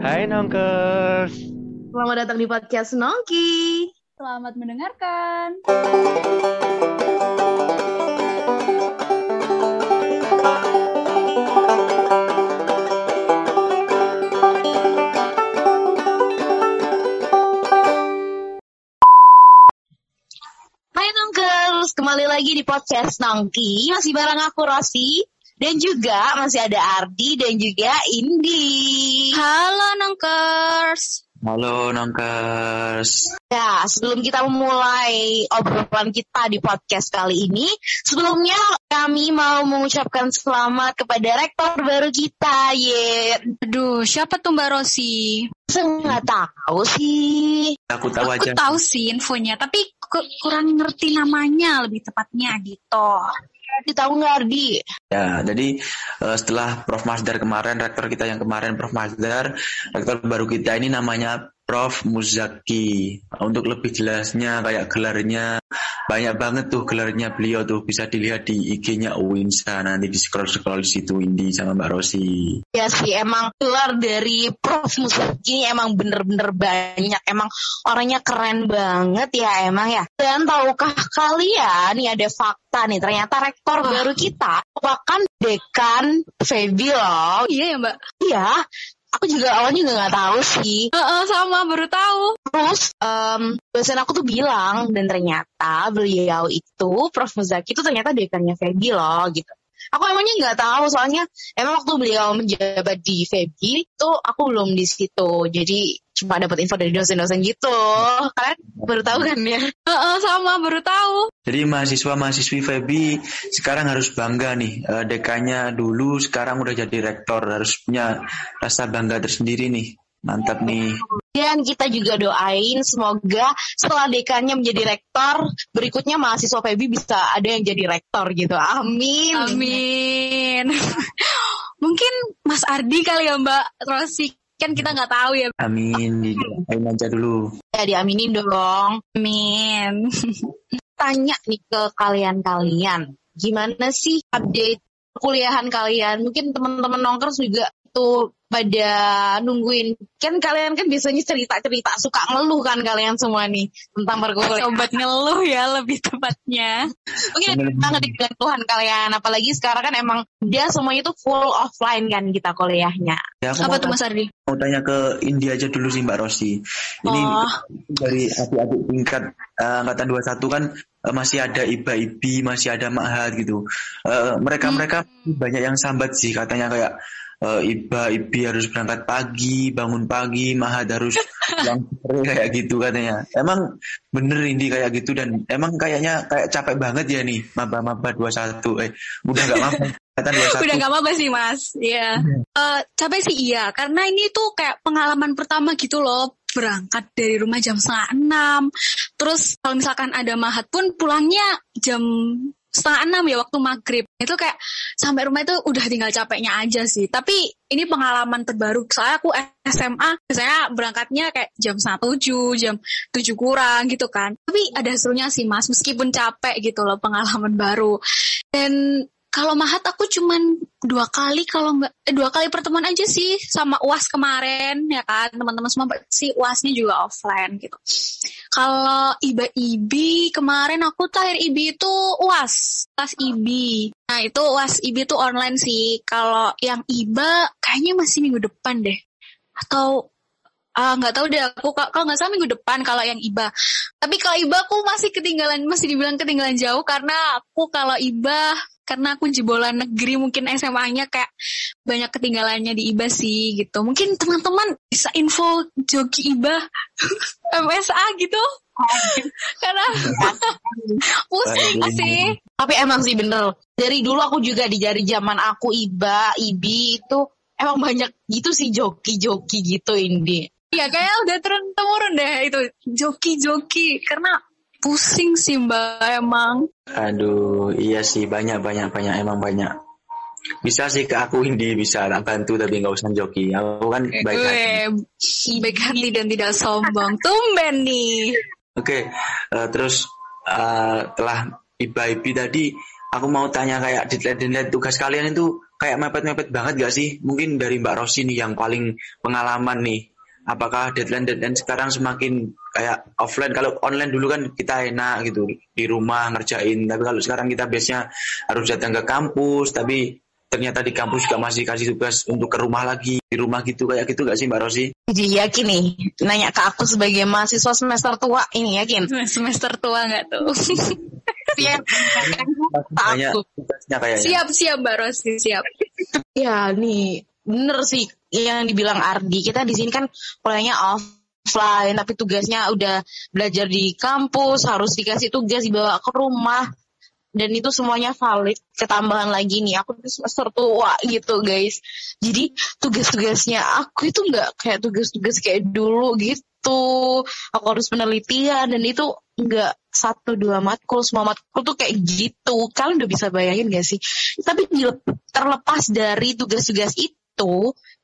Hai Nongkers. Selamat datang di podcast Nongki. Selamat mendengarkan. Hai Nongkers, kembali lagi di podcast Nongki. Masih bareng aku Rosi. Dan juga masih ada Ardi dan juga Indi. Halo Nongkers. Halo Nongkers. Ya, sebelum kita memulai obrolan kita di podcast kali ini, sebelumnya kami mau mengucapkan selamat kepada rektor baru kita, ye. Aduh, siapa tuh Mbak Rosi? Saya nggak tahu sih. Aku tahu Aku aja. tahu sih infonya, tapi ku- kurang ngerti namanya lebih tepatnya gitu. Ardi tahu nggak Ardi? Ya, jadi eh, setelah Prof Masdar kemarin, rektor kita yang kemarin Prof Masdar, rektor baru kita ini namanya Prof Muzaki. Untuk lebih jelasnya kayak gelarnya banyak banget tuh gelarnya beliau tuh bisa dilihat di IG-nya Uwinsa nanti di scroll scroll situ Indi sama Mbak Rosi. Ya sih, emang gelar dari Prof Musaki ini emang bener-bener banyak. Emang orangnya keren banget ya emang ya. Dan tahukah kalian, nih ada fakta nih, ternyata rektor baru kita merupakan dekan Febi loh. Iya ya Mbak? Iya, aku juga awalnya juga nggak tahu sih. Heeh, sama baru tahu. Terus em, dosen aku tuh bilang dan ternyata beliau itu Prof Muzaki itu ternyata dekannya Febi loh gitu. Aku emangnya nggak tahu soalnya emang waktu beliau menjabat di Febi itu aku belum di situ. Jadi cuma dapat info dari dosen-dosen gitu. Kalian baru tahu kan ya? Heeh, sama baru tahu. Jadi mahasiswa-mahasiswi Febi sekarang harus bangga nih. Eh, dekannya dulu sekarang udah jadi rektor. Harus punya rasa bangga tersendiri nih. Mantap nih. Dan kita juga doain semoga setelah dekannya menjadi rektor, berikutnya mahasiswa Febi bisa ada yang jadi rektor gitu. Amin. Amin. Mungkin Mas Ardi kali ya Mbak Rosi. Kan kita nggak tahu ya. Amin. Didoain aja dulu. Ya diaminin dong. Amin. tanya nih ke kalian-kalian, gimana sih update kuliahan kalian? Mungkin teman-teman nongkers juga tuh pada nungguin. Kan kalian kan biasanya cerita-cerita, suka ngeluh kan kalian semua nih tentang perkuliahan. Sobat ngeluh ya lebih tepatnya. Mungkin banget dengan keluhan kalian, apalagi sekarang kan emang dia semuanya tuh full offline kan kita kuliahnya. Ya, aku Apa mau, tuh Mas Ardi? mau tanya ke India aja dulu sih Mbak Rosi. Ini Oh. dari adik-adik tingkat eh, angkatan 21 kan eh, masih ada iba-ibi, masih ada ma'had gitu. Eh, Mereka-mereka banyak yang sambat sih katanya kayak eh, iba-ibi harus berangkat pagi, bangun pagi, ma'had harus pulang sore kayak gitu katanya. Emang bener ini kayak gitu dan emang kayaknya kayak capek banget ya nih maba-maba 21 eh udah nggak maba 21. Udah gak apa-apa sih mas, Iya. Eh, capek sih iya, karena ini tuh kayak pengalaman pertama gitu loh berangkat dari rumah jam setengah enam, terus kalau misalkan ada mahat pun pulangnya jam setengah enam ya waktu maghrib. Itu kayak sampai rumah itu udah tinggal capeknya aja sih. Tapi ini pengalaman terbaru. Soalnya aku SMA saya berangkatnya kayak jam tujuh jam tujuh kurang gitu kan. Tapi ada serunya sih mas. Meskipun capek gitu loh pengalaman baru. Dan kalau mahat aku cuman dua kali kalau nggak eh, dua kali pertemuan aja sih sama uas kemarin ya kan? Teman-teman semua sih uasnya juga offline gitu. Kalau iba ibi kemarin aku terakhir ibi itu uas kelas ibi. Nah itu uas ibi itu online sih. Kalau yang iba kayaknya masih minggu depan deh. Atau ah nggak tahu deh aku ka- kalau nggak salah minggu depan kalau yang iba. Tapi kalau iba aku masih ketinggalan masih dibilang ketinggalan jauh karena aku kalau iba karena aku jebolan negeri mungkin SMA-nya kayak banyak ketinggalannya di IBA sih gitu. Mungkin teman-teman bisa info joki IBA MSA gitu. karena pusing sih. Tapi emang sih bener. Dari dulu aku juga di jari zaman aku iba, ibi itu emang banyak gitu sih joki-joki gitu Indi. Ya kayak udah turun temurun deh itu joki-joki karena pusing sih mbak emang. Aduh, iya sih banyak banyak banyak emang banyak. Bisa sih ke aku Indi bisa tak bantu tapi nggak usah joki. Aku kan baik hati. Baik hati dan tidak sombong. Tumben nih. Oke, eh, terus eh, telah iba-ibi tadi aku mau tanya kayak deadline-deadline tugas kalian itu kayak mepet-mepet banget gak sih? Mungkin dari Mbak Rosi nih yang paling pengalaman nih. Apakah deadline deadline sekarang semakin kayak offline? Kalau online dulu kan kita enak gitu di rumah ngerjain. Tapi kalau sekarang kita biasanya harus datang ke kampus. Tapi ternyata di kampus juga masih kasih tugas untuk ke rumah lagi di rumah gitu kayak gitu gak sih Mbak Rosi? Jadi yakin nih nanya ke aku sebagai mahasiswa semester tua ini yakin? Semester tua nggak tuh? Siap. Kayaknya. siap siap Mbak Rosi siap. Ya nih bener sih yang dibilang Ardi. Kita di sini kan kuliahnya offline tapi tugasnya udah belajar di kampus harus dikasih tugas dibawa ke rumah. Dan itu semuanya valid ketambahan lagi nih. Aku tuh semester tua gitu guys. Jadi tugas-tugasnya aku itu nggak kayak tugas-tugas kayak dulu gitu. Aku harus penelitian dan itu nggak satu dua matkul. Semua matkul tuh kayak gitu. Kalian udah bisa bayangin gak sih? Tapi terlepas dari tugas-tugas itu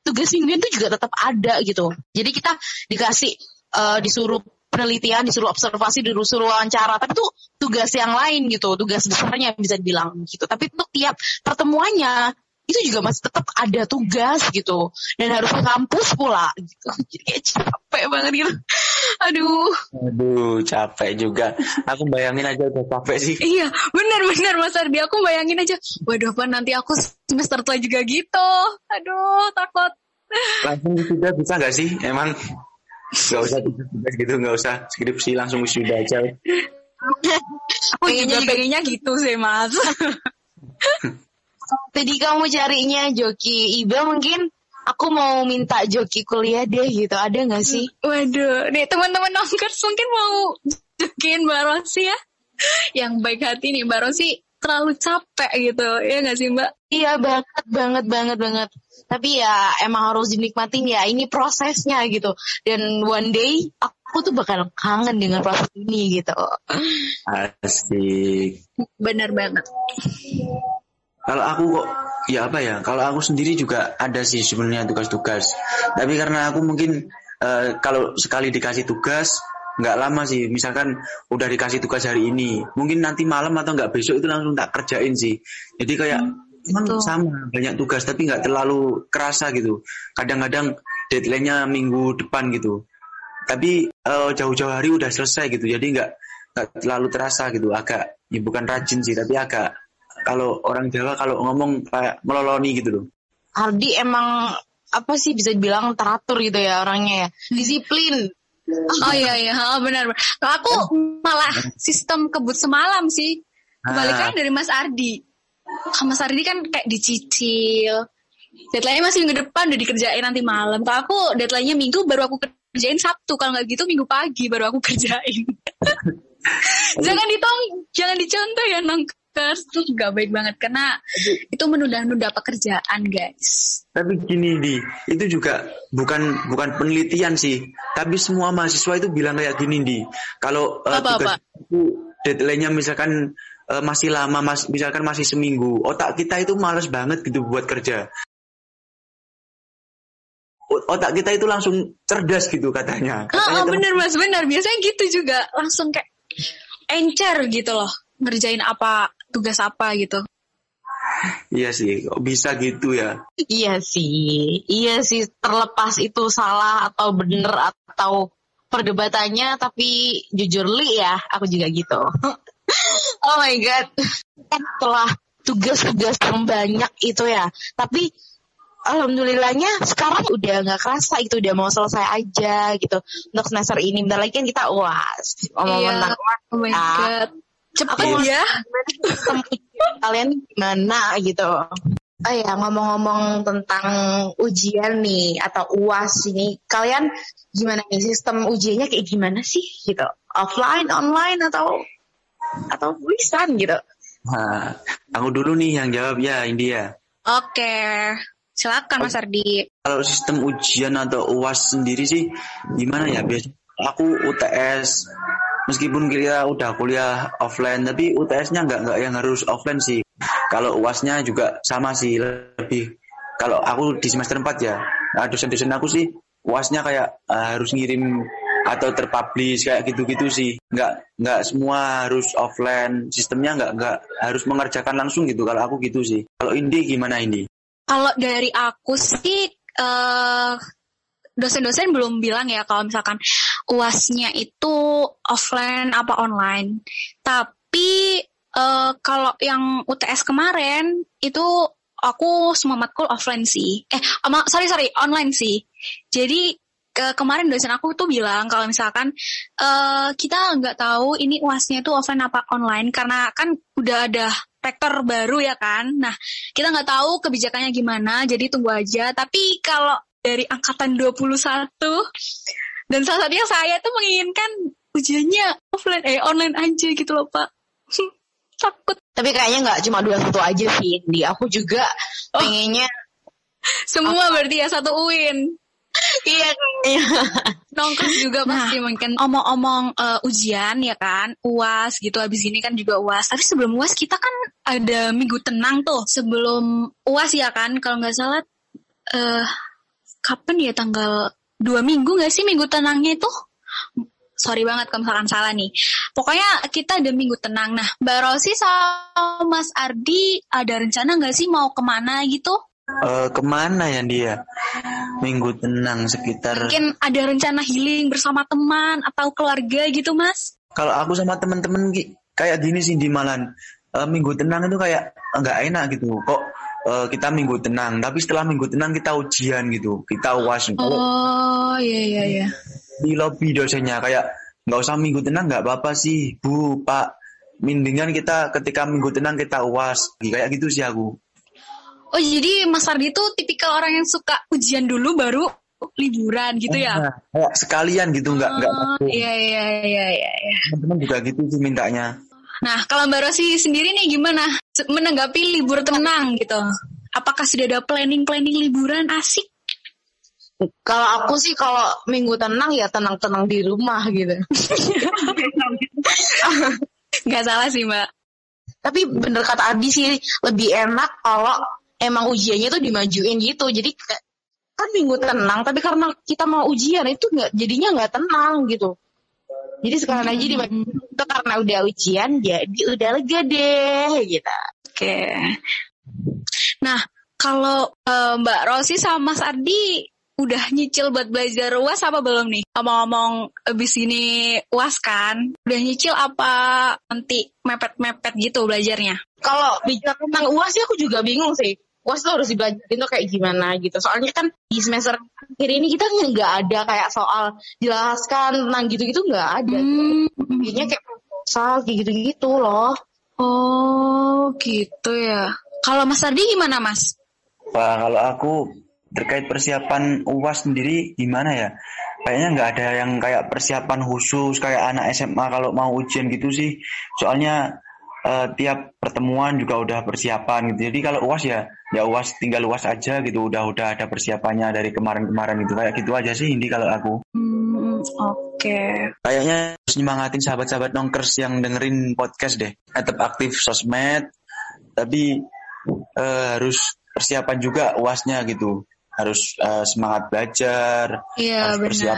tugas mingguan itu juga tetap ada gitu. Jadi kita dikasih eh, disuruh penelitian disuruh observasi disuruh wawancara. Tapi itu tugas yang lain gitu tugas besarnya bisa dibilang gitu. Tapi untuk tiap pertemuannya itu juga masih tetap ada tugas gitu. Dan harus ke kampus pula gitu. Jadi kayak capek banget gitu. Aduh. Aduh capek juga. Aku bayangin aja udah capek sih. Iya, benar-benar Mas Ardi. Aku bayangin aja, waduh apa nanti aku semester tua juga gitu. Aduh, takut. Langsung wisuda bisa nggak sih? Emang nggak usah tugas gitu, nggak usah skripsi langsung wisuda aja. Aku Pengennya juga pengennya gitu sih, Mas. Tadi kamu carinya joki Iba mungkin aku mau minta joki kuliah deh gitu. Ada nggak sih? Waduh, nih teman-teman nongkers mungkin mau jokin Mbak Rosi ya. Yang baik hati nih, Mbak Rosi terlalu capek gitu. Ya nggak sih, Mbak? Iya banget banget banget banget. Tapi ya emang harus dinikmatin ya. Ini prosesnya gitu. Dan one day aku tuh bakal kangen dengan proses ini gitu. Asik. Bener banget. Kalau aku kok ya apa ya? Kalau aku sendiri juga ada sih sebenarnya tugas-tugas. Tapi karena aku mungkin eh, kalau sekali dikasih tugas nggak lama sih. Misalkan udah dikasih tugas hari ini, mungkin nanti malam atau nggak besok itu langsung tak kerjain sih. Jadi kayak emang betul. sama banyak tugas tapi nggak terlalu kerasa gitu. Kadang-kadang deadline-nya minggu depan gitu. Tapi eh, jauh-jauh hari udah selesai gitu. Jadi nggak nggak terlalu terasa gitu. Agak ya bukan rajin sih tapi agak kalau orang Jawa kalau ngomong kayak meloloni gitu loh. Ardi emang apa sih bisa dibilang teratur gitu ya orangnya ya. Disiplin. Oh iya iya, oh, benar. Kalau aku malah sistem kebut semalam sih. Kebalikannya dari Mas Ardi. Kalau Mas Ardi kan kayak dicicil. Deadline-nya masih minggu depan udah dikerjain nanti malam. Kalau aku deadline-nya minggu baru aku kerjain Sabtu. Kalau nggak gitu minggu pagi baru aku kerjain. jangan ditong, jangan dicontoh ya nongkers. Itu juga baik banget karena itu menunda-nunda pekerjaan guys. Tapi gini di, itu juga bukan bukan penelitian sih. Tapi semua mahasiswa itu bilang kayak gini di. Kalau Apa, tugas itu deadline-nya misalkan eh, masih lama, mas, misalkan masih seminggu, otak kita itu males banget gitu buat kerja. Otak kita itu langsung cerdas gitu katanya. Ah, Katanya ah, teman- bener mas, bener. Biasanya gitu juga. Langsung kayak encer gitu loh. Ngerjain apa, tugas apa gitu. Iya sih, kok bisa gitu ya. Iya sih, iya sih terlepas itu salah atau bener atau perdebatannya, tapi jujur li ya, aku juga gitu. oh my god, kan setelah tugas-tugas yang banyak itu ya, tapi alhamdulillahnya sekarang udah nggak kerasa itu udah mau selesai aja gitu untuk semester ini. Bentar lagi kan kita uas, ngomong Iya. tentang uas Oh my god. Cepet Aku- ya. sistem kalian gimana gitu. Oh ya ngomong-ngomong tentang ujian nih atau uas ini, kalian gimana nih sistem ujiannya kayak gimana sih gitu? Offline, online atau atau tulisan gitu? Nah, aku dulu nih yang jawab ya India. Oke. Silakan Mas Ardi. Kalau sistem ujian atau UAS sendiri sih gimana ya? Biasa aku UTS meskipun kita udah kuliah offline tapi UTS-nya nggak nggak yang harus offline sih. Kalau UAS-nya juga sama sih lebih kalau aku di semester 4 ya. Nah, dosen-dosen aku sih UAS-nya kayak eh, harus ngirim atau terpublish kayak gitu-gitu sih. Nggak nggak semua harus offline. Sistemnya nggak nggak harus mengerjakan langsung gitu. Kalau aku gitu sih. Kalau Indi gimana Indi? Kalau dari aku sih eh dosen-dosen belum bilang ya kalau misalkan uasnya itu offline apa online. Tapi eh kalau yang UTS kemarin itu aku semua matkul offline sih. Eh, sorry sorry online sih. Jadi ke kemarin dosen aku tuh bilang kalau misalkan eh kita nggak tahu ini uasnya itu offline apa online karena kan udah ada rektor baru ya kan. Nah kita nggak tahu kebijakannya gimana, jadi tunggu aja. Tapi kalau dari angkatan 21 dan salah satunya saya tuh menginginkan ujiannya offline eh online aja gitu loh pak. Takut Tapi kayaknya nggak cuma dua satu aja sih, di aku juga Oh. pengennya semua berarti ya satu UIN. iya nongkrong juga pasti mungkin omong-omong eh, ujian ya kan uas gitu habis ini kan juga uas tapi sebelum uas kita kan ada minggu tenang tuh sebelum uas ya kan kalau nggak salah eh kapan ya tanggal dua minggu nggak sih minggu tenangnya itu sorry banget kalau misalkan salah nih pokoknya kita ada minggu tenang nah Mbak Rosi sama Mas Ardi ada rencana nggak sih mau ke mana gitu Eh, ke mana ya dia? Minggu tenang sekitar. mungkin ada rencana healing bersama teman atau keluarga gitu Mas Kalau aku sama temen-temen ki- kayak gini sih di Malan. Eh, minggu tenang itu kayak nggak enak gitu. Kok eh, kita minggu tenang, tapi setelah minggu tenang kita ujian gitu, kita uas. Oh iya iya iya. Di lobby dosennya kayak nggak usah minggu tenang nggak apa-apa sih, Bu, Pak. Mendingan kita ketika minggu tenang kita uas. Kayak gitu sih aku. Oh jadi Mas Ardi tuh tipikal orang yang suka ujian dulu baru liburan gitu ya? Nah, kayak sekalian gitu nggak nggak Oh, masuk. iya iya iya iya. Teman-teman juga gitu sih mintanya. Nah kalau Mbak Rosi sendiri nih gimana menanggapi libur tenang gitu? Apakah sudah ada planning-planning liburan asik? Kalau aku sih kalau minggu tenang ya tenang-tenang di rumah gitu. Gak salah sih Mbak. Tapi bener kata Adi sih lebih enak kalau emang ujiannya tuh dimajuin gitu. Jadi kan minggu tenang, tapi karena kita mau ujian itu nggak jadinya nggak tenang gitu. Jadi sekarang aja dimajuin itu karena udah ujian, jadi udah lega deh gitu. Oke. Nah kalau eh, Mbak Rosi sama Mas Ardi udah nyicil buat belajar UAS apa belum nih? Ngomong-ngomong abis ini UAS kan, udah nyicil apa nanti mepet-mepet gitu belajarnya? Kalau bicara tentang UAS sih aku juga bingung sih. UAS tuh harus dibelajarin tuh kayak gimana gitu. Soalnya kan di semester akhir ini kita nggak ada kayak soal jelaskan tentang gitu-gitu nggak ada. Hmm. Jadinya kayak proposal gitu-gitu loh. Oh gitu ya. Kalau Mas Ardi gimana Mas? Wah, kalau aku terkait persiapan UAS sendiri gimana ya? Kayaknya nggak ada yang kayak persiapan khusus kayak anak SMA kalau mau ujian gitu sih. Soalnya eh, tiap pertemuan juga udah persiapan gitu. Jadi kalau UAS ya ya UAS tinggal UAS aja gitu. Udah udah ada persiapannya dari kemarin-kemarin gitu. Kayak gitu aja sih ini kalau aku. Hmm, Oke. Kayaknya harus nyemangatin sahabat-sahabat nongkers yang dengerin podcast deh. Tetap aktif sosmed, tapi eh, harus persiapan juga uasnya gitu. Harus eh, semangat belajar, Iya harus bersiap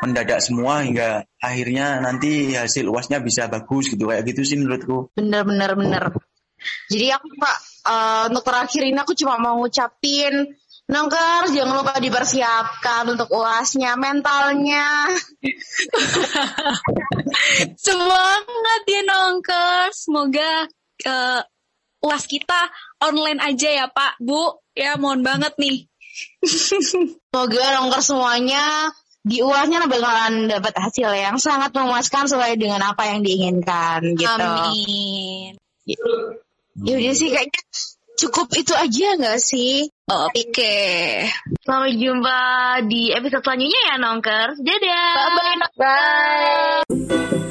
mendadak semua hingga akhirnya nanti hasil uasnya bisa bagus gitu. Kayak gitu sih menurutku. Bener bener bener. Jadi aku pak eh, untuk terakhir ini aku cuma mau ngucapin Nongker, jangan lupa dipersiapkan untuk uasnya, mentalnya. Semangat ya nongker. Semoga eh, uas kita online aja ya Pak, Bu. Ya mohon banget nih. Semoga nongker semuanya di uasnya bakalan dapat hasil yang sangat memuaskan sesuai dengan apa yang diinginkan gitu. Amin. Ya udah sih kayaknya cukup itu aja nggak sih? Oke. Sampai jumpa di episode selanjutnya ya Nongker. Dadah. Bye-bye. Bye.